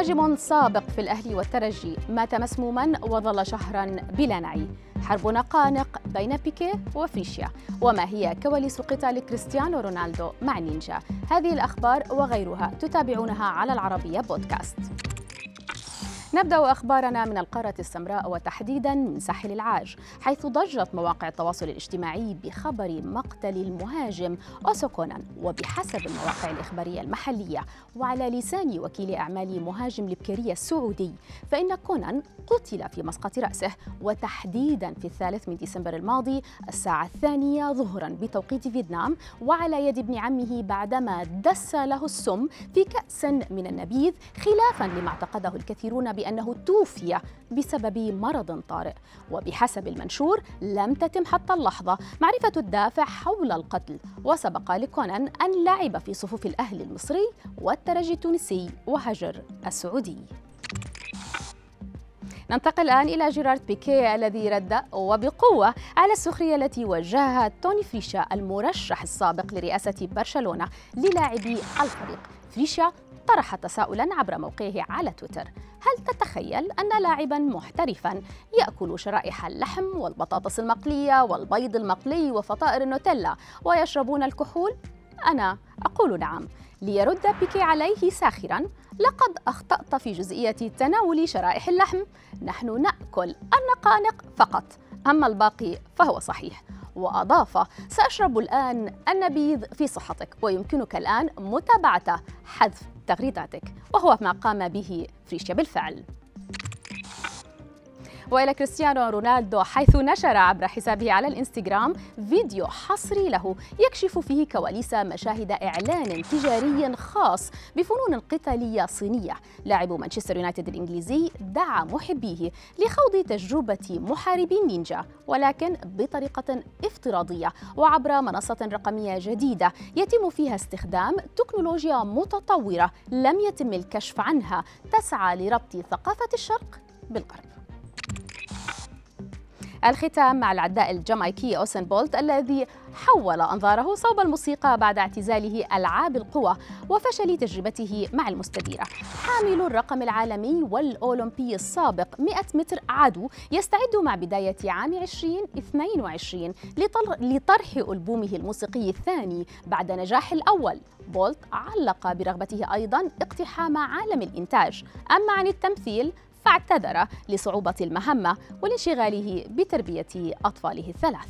مهاجم سابق في الأهلي والترجي. مات مسموما وظل شهرا بلا نعي حرب نقانق بين بيكي وفريشيا وما هي كواليس قتال كريستيانو رونالدو مع نينجا؟ هذه الأخبار وغيرها تتابعونها على العربية بودكاست. نبدأ أخبارنا من القارة السمراء وتحديدا من ساحل العاج حيث ضجت مواقع التواصل الاجتماعي بخبر مقتل المهاجم أوسو كونان وبحسب المواقع الإخبارية المحلية. وعلى لسان وكيل أعمال مهاجم لبكيريا السعودي فإن كونان قتل في مسقط رأسه وتحديدا في الثالث من ديسمبر الماضي الساعة الثانية ظهرا بتوقيت فيتنام. وعلى يد ابن عمه بعدما دس له السم في كأس من النبيذ خلافا لما اعتقده الكثيرون بأنه توفي بسبب مرض طارئ وبحسب المنشور لم تتم حتى اللحظة. معرفة الدافع حول القتل وسبق لكونان أن لعب في صفوف الأهلي المصري والترجي التونسي وهجر السعودي. ننتقل الآن إلى جيرارد بيكي الذي رد وبقوة على السخرية التي وجهها توني فريشا المرشح السابق لرئاسة برشلونة للاعبي الفريق. فريشا طرح تساؤلا عبر موقعه على تويتر. هل تتخيل أن لاعبا محترفا يأكل شرائح اللحم والبطاطس المقلية والبيض المقلي وفطائر النوتيلا ويشربون الكحول؟ أنا أقول نعم. ليرد بيكي عليه ساخرا لقد أخطأت في جزئية تناول شرائح اللحم. نحن نأكل النقانق فقط. أما الباقي فهو صحيح. وأضاف سأشرب الآن النبيذ في صحتك ويمكنك الآن متابعة حذف تغريداتك وهو ما قام به فريشيا بالفعل. وإلى كريستيانو رونالدو حيث نشر عبر حسابه على الإنستغرام فيديو حصري له يكشف فيه كواليس مشاهد إعلان تجاري خاص بفنون قتالية صينية. لاعب مانشستر يونايتد الإنجليزي دعا محبيه لخوض تجربة محاربي النينجا ولكن بطريقة افتراضية. وعبر منصة رقمية جديدة يتم فيها استخدام تكنولوجيا متطورة لم يتم الكشف عنها تسعى لربط ثقافة الشرق بالغرب. الختام مع العداء الجامايكي أوسين بولت الذي حول أنظاره صوب الموسيقى بعد اعتزاله ألعاب القوى وفشل تجربته مع المستديرة. حامل الرقم العالمي والأولمبي السابق 100 متر عدو يستعد مع بداية عام 2022 لطرح ألبومه الموسيقي الثاني بعد نجاح الأول. بولت علق برغبته أيضا اقتحام عالم الإنتاج. أما عن التمثيل فاعتذر لصعوبة المهمة ولانشغاله بتربية أطفاله الثلاث.